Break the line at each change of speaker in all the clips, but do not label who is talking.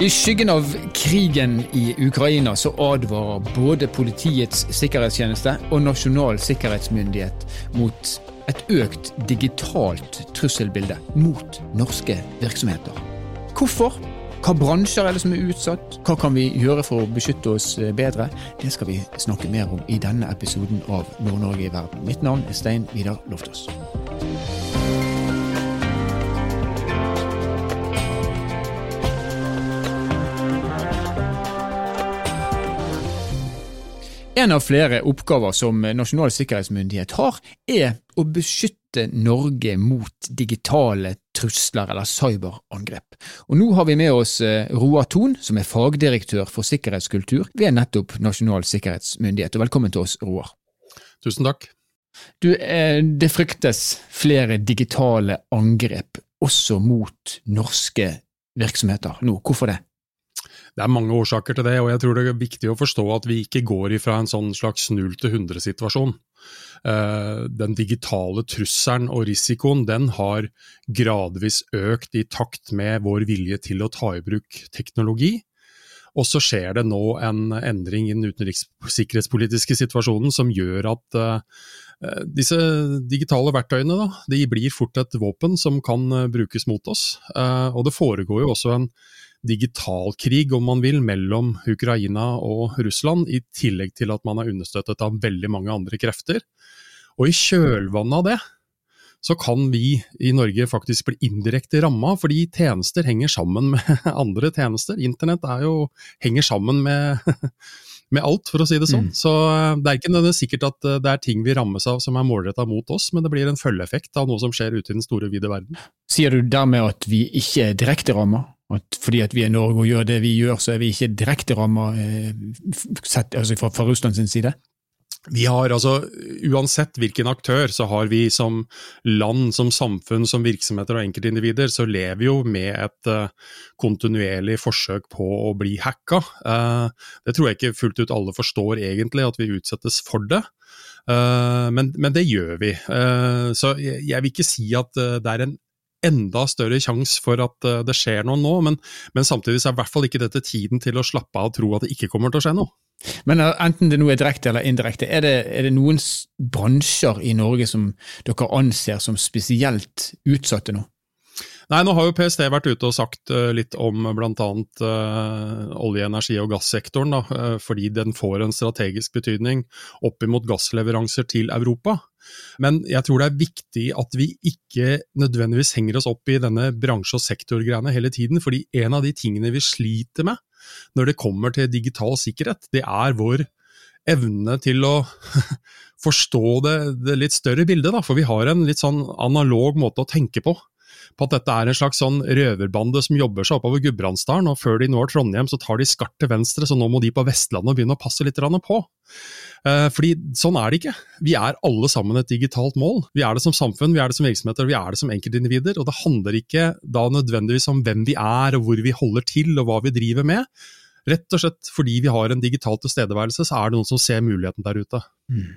I skyggen av krigen i Ukraina så advarer både Politiets sikkerhetstjeneste og Nasjonal sikkerhetsmyndighet mot et økt digitalt trusselbilde mot norske virksomheter. Hvorfor? Hva bransjer er det som er utsatt? Hva kan vi gjøre for å beskytte oss bedre? Det skal vi snakke mer om i denne episoden av Nord-Norge i verden. Mitt navn er Stein Vidar Loftaas. En av flere oppgaver som Nasjonal sikkerhetsmyndighet har, er å beskytte Norge mot digitale trusler eller cyberangrep. Og Nå har vi med oss eh, Roar Thon, som er fagdirektør for sikkerhetskultur ved nettopp Nasjonal sikkerhetsmyndighet. Og velkommen til oss, Roar.
Tusen takk.
Du, eh, det fryktes flere digitale angrep også mot norske virksomheter nå. Hvorfor det?
Det er mange årsaker til det, og jeg tror det er viktig å forstå at vi ikke går ifra en sånn slags null til 100-situasjon. Eh, den digitale trusselen og risikoen den har gradvis økt i takt med vår vilje til å ta i bruk teknologi. Og så skjer det nå en endring i den utenrikssikkerhetspolitiske situasjonen som gjør at uh, disse digitale verktøyene da, de blir fort et våpen som kan brukes mot oss. Og det foregår jo også en digital krig, om man vil, mellom Ukraina og Russland, i tillegg til at man er understøttet av veldig mange andre krefter. Og i kjølvannet av det, så kan vi i Norge faktisk bli indirekte ramma, fordi tjenester henger sammen med andre tjenester. Internett jo, henger sammen med, med, alt, for å si det sånn. Mm. Så eh, det er ikke nødvendigvis sikkert at eh, det er ting vi rammes av som er målretta mot oss, men det blir en følgeeffekt av noe som skjer ute i den store, vide verden.
Sier du dermed at vi ikke er direkte ramma? At fordi at vi er Norge og gjør det vi gjør, så er vi ikke direkte ramma eh, altså fra, fra Russlands side?
Vi har altså, Uansett hvilken aktør, så har vi som land, som samfunn, som virksomheter og enkeltindivider, så lever vi jo med et uh, kontinuerlig forsøk på å bli hacka. Uh, det tror jeg ikke fullt ut alle forstår egentlig, at vi utsettes for det. Uh, men, men, det gjør vi. så jeg, jeg, vil ikke si at det er en enda større sjanse for at eh, det skjer noe nå, men, men samtidig så er i hvert fall ikke dette tiden til å slappe av og tro at det ikke kommer til å skje noe.
Men eh, enten det nå er direkte eller indirekte, er det, er det noen bransjer i Norge som dere anser som spesielt utsatte nå?
Nei, nå har jo PST vært ute og sagt uh, litt om bl.a. Uh, olje-, energi- og gassektoren, da, fordi den får en strategisk betydning opp imot gassleveranser til Europa. Men jeg tror det er viktig at vi ikke nødvendigvis henger oss opp i denne bransje- og sektorgreiene hele tiden, fordi en av de tingene vi sliter med når det kommer til digital sikkerhet, det er vår evne til å forstå det, det litt større bildet. Da. For vi har en litt sånn analog måte å tenke på på at dette er en slags sånn røverbande som jobber seg oppover Gudbrandsdalen, og før de når Trondheim så tar de skart til venstre, så nå må de på Vestlandet begynne å passe litt på. Eh, fordi sånn er det ikke. Vi er alle sammen et digitalt mål. Vi er det som samfunn, vi er det som virksomheter, vi er det som enkeltindivider. Og det handler ikke da nødvendigvis om hvem vi er, og hvor vi holder til, og hva vi driver med. Rett og slett fordi vi har en digital tilstedeværelse, så er det noen som ser muligheten der ute. Mm.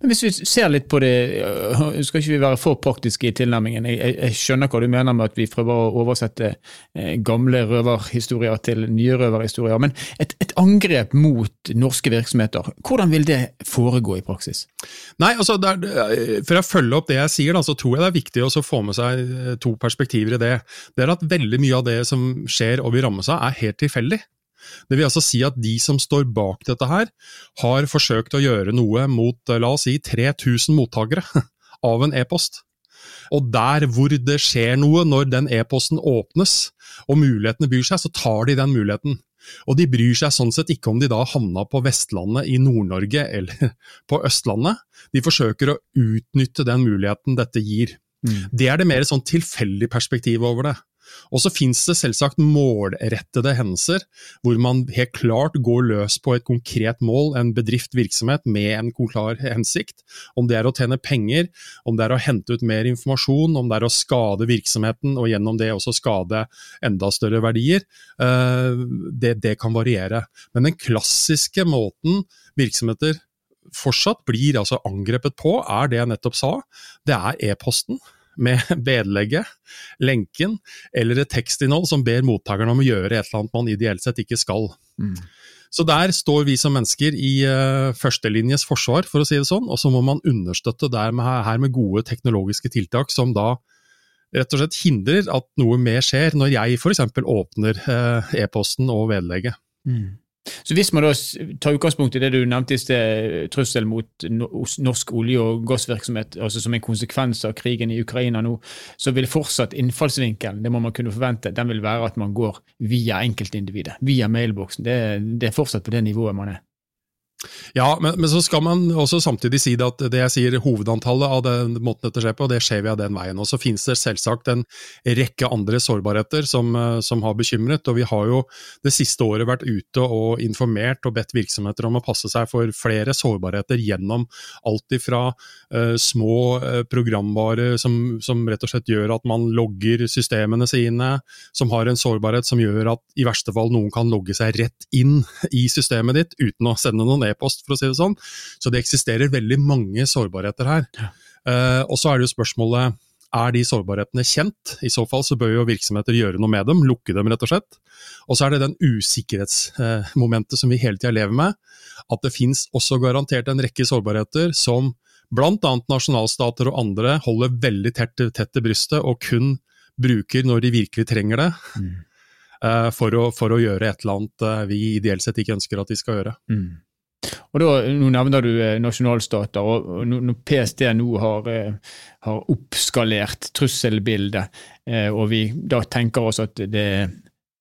Men Hvis vi ser litt på det, øh, skal ikke vi være for praktiske i tilnærmingen. Jeg, jeg, skjønner hva du mener med at vi prøver å oversette eh, gamle røverhistorier til nye røverhistorier. Men et, et, angrep mot norske virksomheter, hvordan vil det foregå i praksis?
Nei, altså, der, For å følge opp det jeg sier, da, så tror jeg det er viktig å få med seg eh, to perspektiver i det. Det er at veldig mye av det som skjer og vil ramme seg, er helt tilfeldig. Det vil altså si at de som står bak dette her, har forsøkt å gjøre noe mot la oss si 3000 mottakere av en e-post. Og der hvor det skjer noe, når den e-posten åpnes og mulighetene byr seg, så tar de den muligheten. Og de bryr seg sånn sett ikke om de da havna på Vestlandet i Nord-Norge eller på Østlandet. De forsøker å utnytte den muligheten dette gir. Mm. Det er det mer sånn tilfeldig perspektiv over det. Og så finnes det selvsagt målrettede hendelser, hvor man helt klart går løs på et konkret mål, en bedrift, virksomhet, med en klar hensikt. Om det er å tjene penger, om det er å hente ut mer informasjon, om det er å skade virksomheten og gjennom det også skade enda større verdier, eh, det, det kan variere. Men den klassiske måten virksomheter fortsatt blir altså angrepet på, er det jeg nettopp sa. Det er e-posten med vedlegget, lenken eller et tekstinnhold som ber mottakeren om å gjøre et eller annet man ideelt sett ikke skal. Mm. Så der står vi som mennesker i uh, førstelinjes forsvar, for å si det sånn, og så må man understøtte der med, her med gode teknologiske tiltak som da rett og slett hindrer at noe mer skjer når jeg f.eks. åpner uh, e-posten og vedlegget. Mm.
Så Hvis man da tar utgangspunkt i det du nevnte i sted, trussel mot norsk olje- og gassvirksomhet, altså som en konsekvens av krigen i Ukraina nå, så vil fortsatt innfallsvinkelen, det må man kunne forvente, den vil være at man går via enkeltindividet, via mailboksen. Det, det er fortsatt på det nivået man er.
Ja, men, men, så skal man også samtidig si at det jeg sier hovedantallet av den måten dette skjer på, det skjer via den veien. Og så finnes det selvsagt en rekke andre sårbarheter som, eh, som, har bekymret. Og vi har jo det siste året vært ute og informert og bedt virksomheter om å passe seg for flere sårbarheter gjennom alt ifra uh, små uh, programvarer som, som, rett og slett gjør at man logger systemene sine, som har en sårbarhet som gjør at i verste fall noen kan logge seg rett inn i systemet ditt uten å sende noen e-post, for å si det sånn. Så det eksisterer veldig mange sårbarheter her. Ja. Uh, og så er det jo spørsmålet er de sårbarhetene kjent? I så fall så bør jo virksomheter gjøre noe med dem, lukke dem rett og slett. Og så er det den usikkerhetsmomentet som vi hele tida lever med, at det finnes også garantert en rekke sårbarheter som bl.a. nasjonalstater og andre holder veldig tett, tett til brystet og kun bruker når de virkelig trenger det. Mm. Uh, for, å, for, å, gjøre et eller annet uh, vi ideelt sett ikke ønsker at de skal gjøre. Mm.
Og da, Nå nevner du eh, nasjonalstater, og når PST nå har, eh, har oppskalert trusselbildet, eh, og vi da tenker oss at det er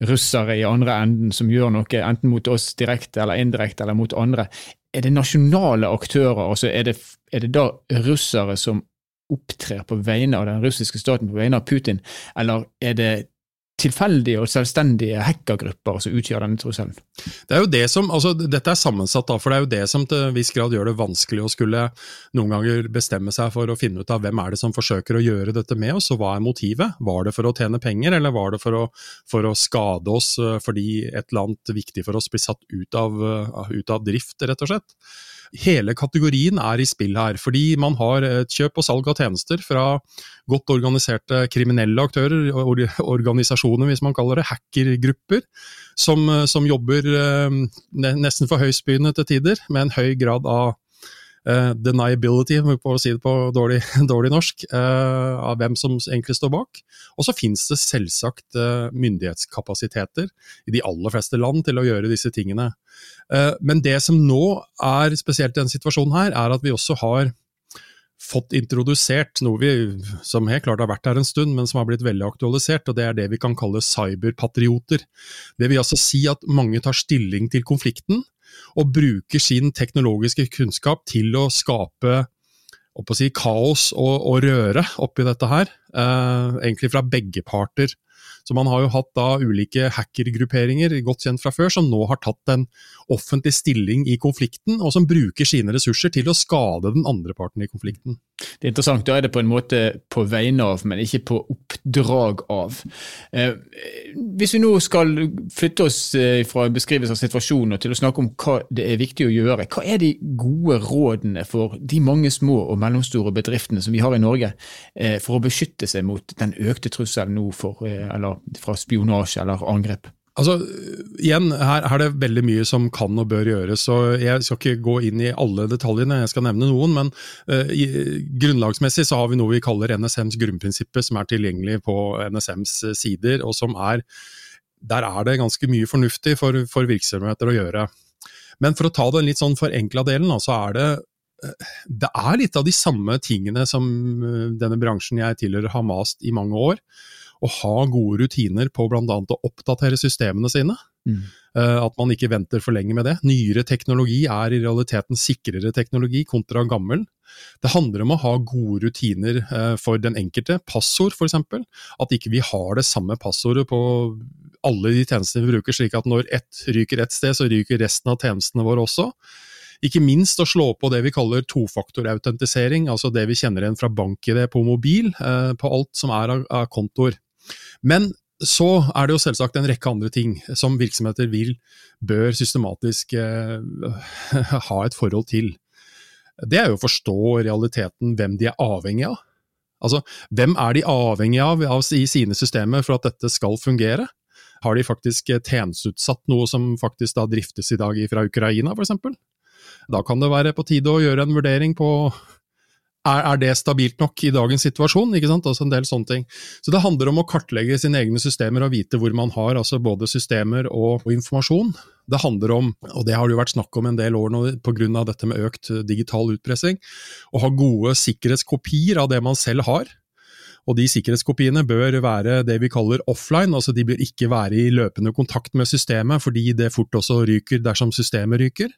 russere i andre enden som gjør noe, enten mot oss direkte eller indirekte, eller mot andre, er det nasjonale aktører? altså Er det, er det da russere som opptrer på vegne av den russiske staten, på vegne av Putin, eller er det tilfeldige og selvstendige hackergrupper som utgjør denne trusselen?
Det er jo det som, altså Dette er sammensatt, da, for det er jo det som til en viss grad gjør det vanskelig å skulle noen ganger bestemme seg for å finne ut av hvem er det som forsøker å gjøre dette med oss, og hva er motivet? Var det for å tjene penger, eller var det for å, for å skade oss eh, fordi et eller annet viktig for oss blir satt ut av, eh, ut av drift, rett og slett? Hele kategorien er i spill her. Fordi man har et kjøp og salg av tjenester fra godt organiserte kriminelle aktører, organisasjoner hvis man kaller det, hackergrupper, som, som jobber eh, nesten for høystbydende til tider, med en høy grad av uh, deniability, for å si det på dårlig, dårlig norsk, uh, av hvem som egentlig står bak. Og så finnes det selvsagt uh, myndighetskapasiteter i de aller fleste land til å gjøre disse tingene. men det som nå er spesielt i denne situasjonen her, er at vi også har fått introdusert noe vi, som helt klart har vært her en stund, men som har blitt veldig aktualisert, og det er det vi kan kalle cyberpatrioter. Det vil altså si at mange tar stilling til konflikten, og bruker sin teknologiske kunnskap til å skape å si, kaos og, og, røre oppi dette her, eh, egentlig fra begge parter. Så man har jo hatt da ulike hackergrupperinger, godt kjent fra før, som nå har tatt en offentlig stilling i konflikten, og som bruker sine ressurser til å skade den andre parten i konflikten.
Det er interessant. Da er det på en måte på vegne av, men ikke på oppdrag av. Eh, hvis vi nå skal flytte oss eh, fra beskrivelse av situasjonen og til å snakke om hva det er viktig å gjøre, hva er de gode rådene for de mange små og mellomstore bedriftene som vi har i Norge, eh, for å beskytte seg mot den økte trusselen nå for, eller fra spionasje eller angrep?
Altså, igjen, her, her, er det veldig mye som kan og bør gjøres. så Jeg skal ikke gå inn i alle detaljene, jeg skal nevne noen. Men uh, i, grunnlagsmessig så har vi noe vi kaller NSMs grunnprinsipper, som er tilgjengelig på NSMs sider. og som er, Der er det ganske mye fornuftig for, for virksomheter å gjøre. Men for å ta den litt sånn forenkla delen, så er det eh, det er litt av de samme tingene som eh, denne bransjen jeg tilhører har mast i mange år å ha gode rutiner på bl.a. å oppdatere systemene sine. Mm. Uh, at man ikke venter for lenge med det. Nyere teknologi er i realiteten sikrere teknologi kontra gammel. Det handler om å ha gode rutiner uh, for den enkelte. Passord, f.eks. At ikke vi har det samme passordet på alle de tjenestene vi bruker, slik at når ett ryker ett sted, så ryker resten av tjenestene våre også. Ikke minst å slå på det vi kaller tofaktorautentisering, altså det vi kjenner igjen fra bank-ID på mobil, uh, på alt som er av kontoer. Men så er det jo selvsagt en rekke andre ting som virksomheter vil, bør systematisk eh, ha et forhold til. Det er jo å forstå realiteten hvem de er avhengig av. Altså, hvem er de avhengig av, av i sine systemer for at dette skal fungere? Har de faktisk tjenesteutsatt noe som faktisk da driftes i dag fra Ukraina, f.eks.? Da kan det være på tide å gjøre en vurdering på er, er, det stabilt nok i dagens situasjon? ikke sant? Altså en del sånne ting. Så Det handler om å kartlegge sine egne systemer og vite hvor man har altså både systemer og, og informasjon. Det handler om, og det har det jo vært snakk om en del år nå pga. dette med økt digital utpressing, å ha gode sikkerhetskopier av det man selv har. Og de sikkerhetskopiene bør være det vi kaller offline, altså de bør ikke være i løpende kontakt med systemet, fordi det fort også ryker dersom systemet ryker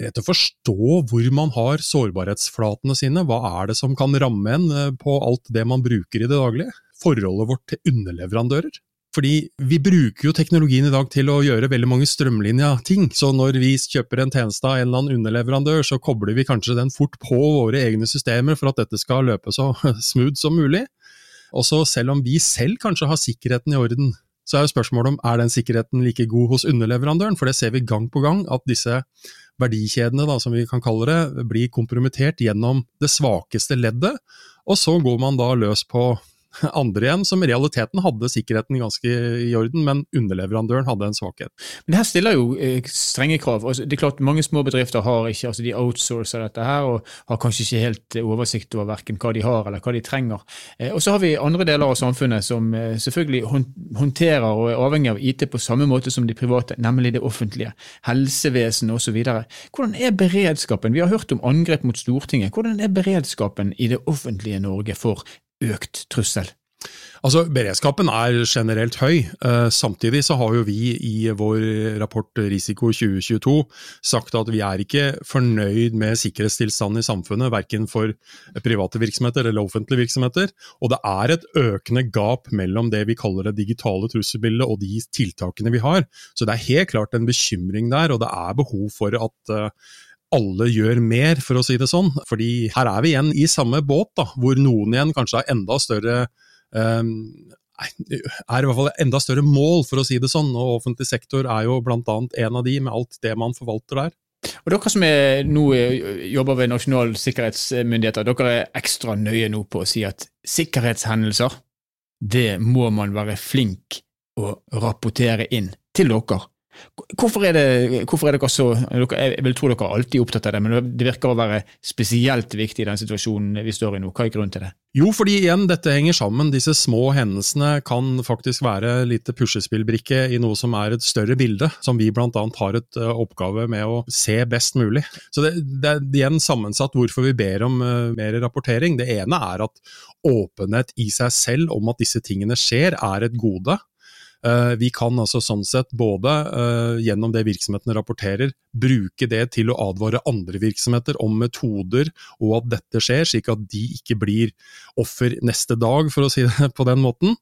rett å forstå hvor man har sårbarhetsflatene sine. Hva er det som kan ramme en eh, på alt det man bruker i det daglige? Forholdet vårt til underleverandører. Fordi vi bruker jo teknologien i dag til å gjøre veldig mange strømlinja ting. Så når vi kjøper en tjeneste av en eller annen underleverandør, så kobler vi kanskje den fort på våre egne systemer for at dette skal løpe så smooth som mulig. Og så selv om vi selv kanskje har sikkerheten i orden, så er jo spørsmålet om er den sikkerheten like god hos underleverandøren, for det ser vi gang på gang at disse verdikjedene, da, som vi kan kalle det, blir kompromittert gjennom det svakeste leddet, og så går man da løs på andre igjen, som i realiteten hadde sikkerheten ganske i orden, men underleverandøren hadde en svakhet.
Men det her stiller jo eh, strenge krav. Det er klart Mange små bedrifter har ikke, altså de outsourcer dette her, og har kanskje ikke helt oversikt over verken hva de har eller hva de trenger. Eh, og så har vi andre deler av samfunnet som eh, selvfølgelig håndterer og er avhengig av IT på samme måte som de private, nemlig det offentlige. Helsevesen osv. Hvordan er beredskapen? Vi har hørt om angrep mot Stortinget. Hvordan er beredskapen i det offentlige Norge for økt trussel?
Altså, Beredskapen er generelt høy. Eh, samtidig så har jo vi i vår rapport Risiko 2022 sagt at vi er ikke fornøyd med sikkerhetstilstanden i samfunnet, verken for private virksomheter eller offentlige virksomheter. Og det er et økende gap mellom det vi kaller det digitale trusselbildet og de tiltakene vi har. Så det er helt klart en bekymring der, og det er behov for at eh, alle gjør mer, for å si det sånn. Fordi her er vi igjen i samme båt, da, hvor noen igjen kanskje har enda større um, er i hvert fall enda større mål, for å si det sånn. Og offentlig sektor er jo bl.a. en av de, med alt det man forvalter der.
Og Dere som nå jobber ved Nasjonal sikkerhetsmyndigheter, dere er ekstra nøye nå på å si at sikkerhetshendelser, det må man være flink å rapportere inn til dere. Hvorfor er, det, hvorfor er dere så Jeg vil tro dere er alltid opptatt av det, men det virker å være spesielt viktig i den situasjonen vi står i nå. Hva er grunnen til det?
Jo, fordi igjen, dette henger sammen. Disse små hendelsene kan faktisk være lite puslespillbrikke i noe som er et større bilde, som vi bl.a. har et uh, oppgave med å se best mulig. Så det, det, er igjen sammensatt hvorfor vi ber om uh, mer rapportering. Det ene er at åpenhet i seg selv om at disse tingene skjer, er et gode. Eh, vi kan altså sånn sett både uh, gjennom det virksomhetene rapporterer, bruke det til å advare andre virksomheter om metoder og at dette skjer, slik at de ikke blir offer neste dag, for å si det på den måten.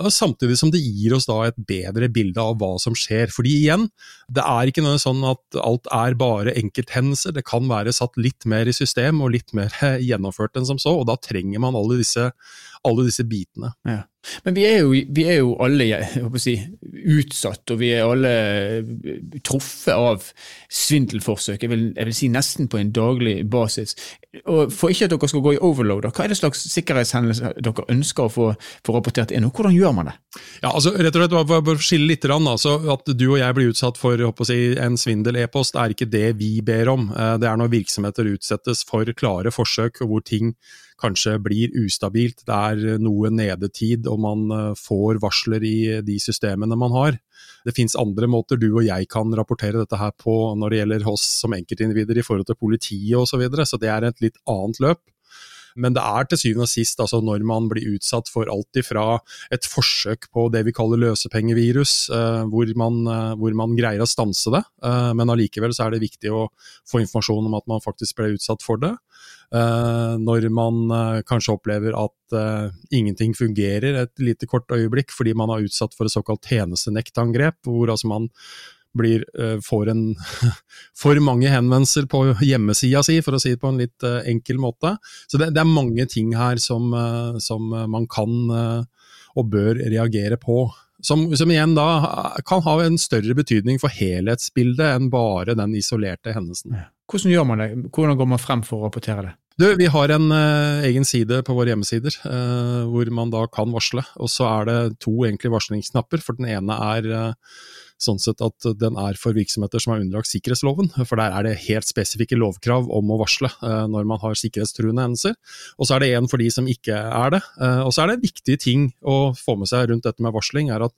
Uh, samtidig som det gir oss da et bedre bilde av hva som skjer. Fordi igjen, det er ikke noe sånn at alt er bare enkelthendelser, det kan være satt litt mer i system og litt mer gjennomført enn som så, og da trenger man alle disse, alle disse bitene.
Ja. Men vi er jo, vi er jo alle si, utsatt, og vi er alle truffet av svindelforsøk, jeg vil, jeg vil, si nesten på en daglig basis. Og For ikke at dere skal gå i overload, hva er det slags sikkerhetshendelser dere ønsker å få, få rapportert inn, og hvordan gjør det?
Ja, altså rett og slett bare skille litt, altså, At du og jeg blir utsatt for si, en svindel-e-post, er ikke det vi ber om. Eh, det er når virksomheter utsettes for klare forsøk, og hvor ting kanskje blir ustabilt. Det er noe nedetid, og man eh, får varsler i de systemene man har. Det finnes andre måter du og jeg kan rapportere dette her på når det gjelder oss som enkeltindivider i forhold til politiet osv., så, videre, så det er et litt annet løp. Men det er til syvende og sist altså når man blir utsatt for alt ifra et forsøk på det vi kaller løsepengevirus, eh, hvor, man, eh, hvor, man, greier å stanse det, eh, men allikevel så er det viktig å få informasjon om at man faktisk ble utsatt for det. Når man kanskje opplever at ingenting fungerer et lite kort øyeblikk fordi man er utsatt for et såkalt tjenestenektangrep, hvor altså man blir, får en for mange henvendelser på hjemmesida si, for å si det på en litt enkel måte. Så det, det er mange ting her som, som man kan og bør reagere på. Som, som, igjen da kan ha en større betydning for helhetsbildet enn bare den isolerte hendelsen.
Hvordan gjør man det? Hvordan går man frem for å rapportere det?
Du, vi har en uh, egen side på våre hjemmesider uh, hvor man da kan varsle. Og så er det to egentlig varslingsknapper. For den ene er uh, sånn sett at den er for virksomheter som er underlagt sikkerhetsloven. For der er det helt spesifikke lovkrav om å varsle når man har sikkerhetstruende hendelser. Og så er det en for de som ikke er det. og så er det viktige ting å få med seg rundt dette med varsling, er at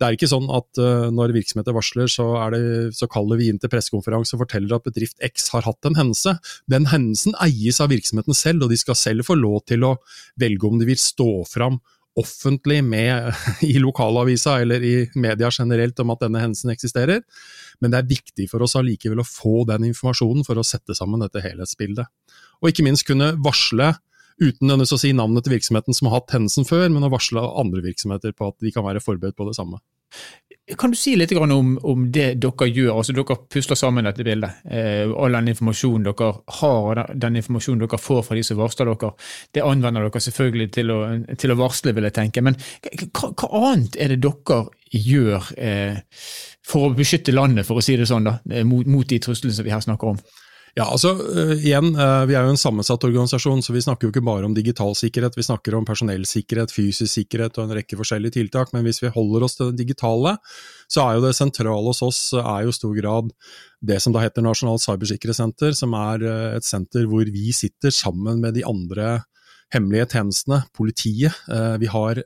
det er ikke sånn at uh, når virksomheter varsler, så, det, så, kaller vi inn til pressekonferanse og forteller at bedrift X har hatt en hendelse. Den hendelsen eies av virksomheten selv, og de skal selv få lov til å velge om de vil stå fram offentlig med, i lokalavisa eller i media generelt om at denne hendelsen eksisterer. Men det er viktig for oss allikevel å få den informasjonen for å sette sammen dette helhetsbildet. Og ikke minst kunne varsle uten å si navnet til virksomheten som har hatt hendelsen før, men å varsle andre virksomheter på at de kan være forberedt på det samme.
Kan du si litt om, om det dere gjør? altså Dere pusler sammen dette bildet. Eh, all den informasjonen dere har, og den informasjonen dere får fra de som varsler dere, det anvender dere selvfølgelig til å, til å varsle, vil jeg tenke. Men hva, hva, annet er det dere gjør eh, for å beskytte landet, for å si det sånn, da, eh, mot, mot de truslene som vi her snakker om?
Ja, altså uh, igjen, uh, Vi er jo en sammensatt organisasjon, så vi snakker jo ikke bare om digital sikkerhet. Vi snakker om personellsikkerhet, fysisk sikkerhet og en rekke forskjellige tiltak. Men hvis vi holder oss til det digitale, så er jo det sentrale hos oss er jo stor grad det som da heter Nasjonalt cybersikkerhetssenter, som er uh, et senter hvor vi sitter sammen med de andre hemmelige tjenestene, politiet. vi har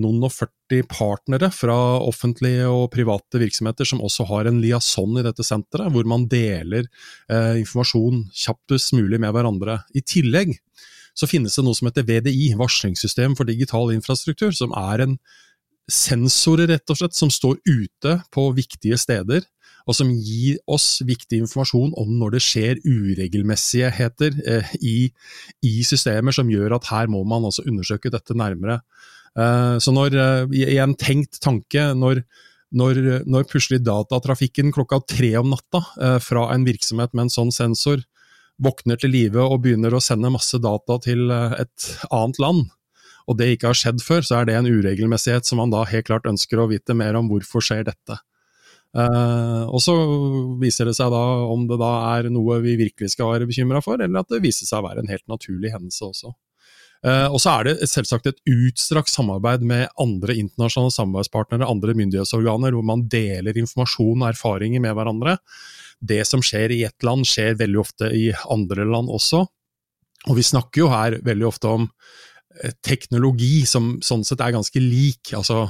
noen og 40 partnere fra offentlige og private virksomheter som også har en liaison i dette senteret, hvor man deler eh, informasjon kjappest mulig med hverandre. I tillegg så finnes det noe som heter VDI, varslingssystem for digital infrastruktur, som er en sensorer rett og slett som står ute på viktige steder, og som gir oss viktig informasjon om når det skjer uregelmessigheter eh, i, i, systemer som gjør at her må man altså undersøke dette nærmere. Eh, så når, eh, i en tenkt tanke, når, når, når plutselig datatrafikken klokka tre om natta eh, fra en virksomhet med en sånn sensor våkner til live og begynner å sende masse data til et annet land, og det ikke har skjedd før, så er det en uregelmessighet som man da helt klart ønsker å vite mer om hvorfor skjer dette. Uh, og så viser det seg da om det da er noe vi virkelig skal være bekymra for, eller at det viser seg å være en helt naturlig hendelse også. Eh, og så er det selvsagt et utstrakt samarbeid med andre internasjonale samarbeidspartnere, andre myndighetsorganer, hvor man deler informasjon og erfaringer med hverandre. Det som skjer i ett land, skjer veldig ofte i andre land også. Og vi snakker jo her veldig ofte om eh, teknologi som sånn sett er ganske lik. altså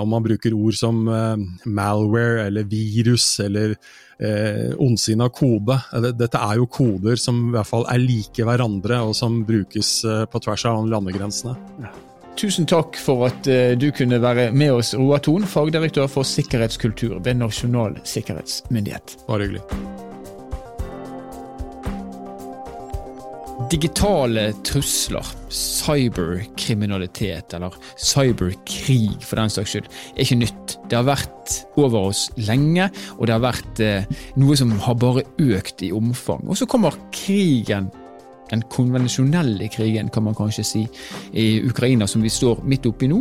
om man bruker ord som eh, malware eller virus eller eh, ondsinna kode. Dette er jo koder som i hvert fall er like hverandre, og som brukes eh, på tvers av landegrensene.
Tusen takk for at du kunne være med oss, Roar Thon, fagdirektør for sikkerhetskultur ved Nasjonal sikkerhetsmyndighet.
Bare hyggelig.
Digitale trusler, cyberkriminalitet, eller cyberkrig for den saks skyld, er ikke nytt. Det har vært over oss lenge, og det har vært eh, noe som har bare økt i omfang. Og så kommer krigen, den konvensjonelle krigen, kan man kanskje si, i Ukraina, som vi står midt oppi nå.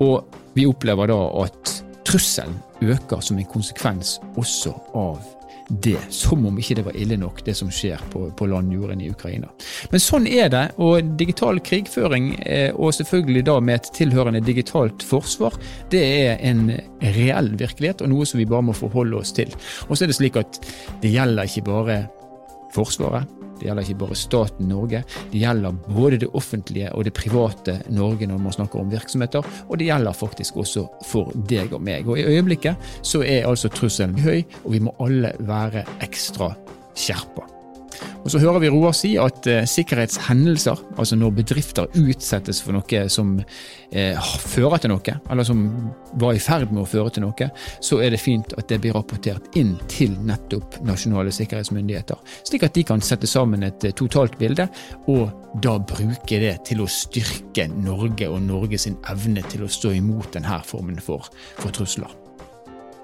Og vi opplever da at trusselen øker som en konsekvens også av det, som om ikke det var ille nok, det som skjer på, på landjorden i Ukraina. Men sånn er det, og digital krigføring, eh, og selvfølgelig da med et tilhørende digitalt forsvar, det er en reell virkelighet, og noe som vi bare må forholde oss til. Og så er det slik at det gjelder ikke bare Forsvaret, det gjelder ikke bare staten Norge, det gjelder både det offentlige og det private Norge når man snakker om virksomheter, og det gjelder faktisk også for deg og meg. Og I øyeblikket så er altså trusselen høy, og vi må alle være ekstra skjerpa. Og Så hører vi Roar si at eh, sikkerhetshendelser, altså når bedrifter utsettes for noe som eh, fører til noe, eller som var i ferd med å føre til noe, så er det fint at det blir rapportert inn til nettopp nasjonale sikkerhetsmyndigheter. Slik at de kan sette sammen et eh, totalt bilde, og da bruke det til å styrke Norge og Norges evne til å stå imot denne formen for, for trusler.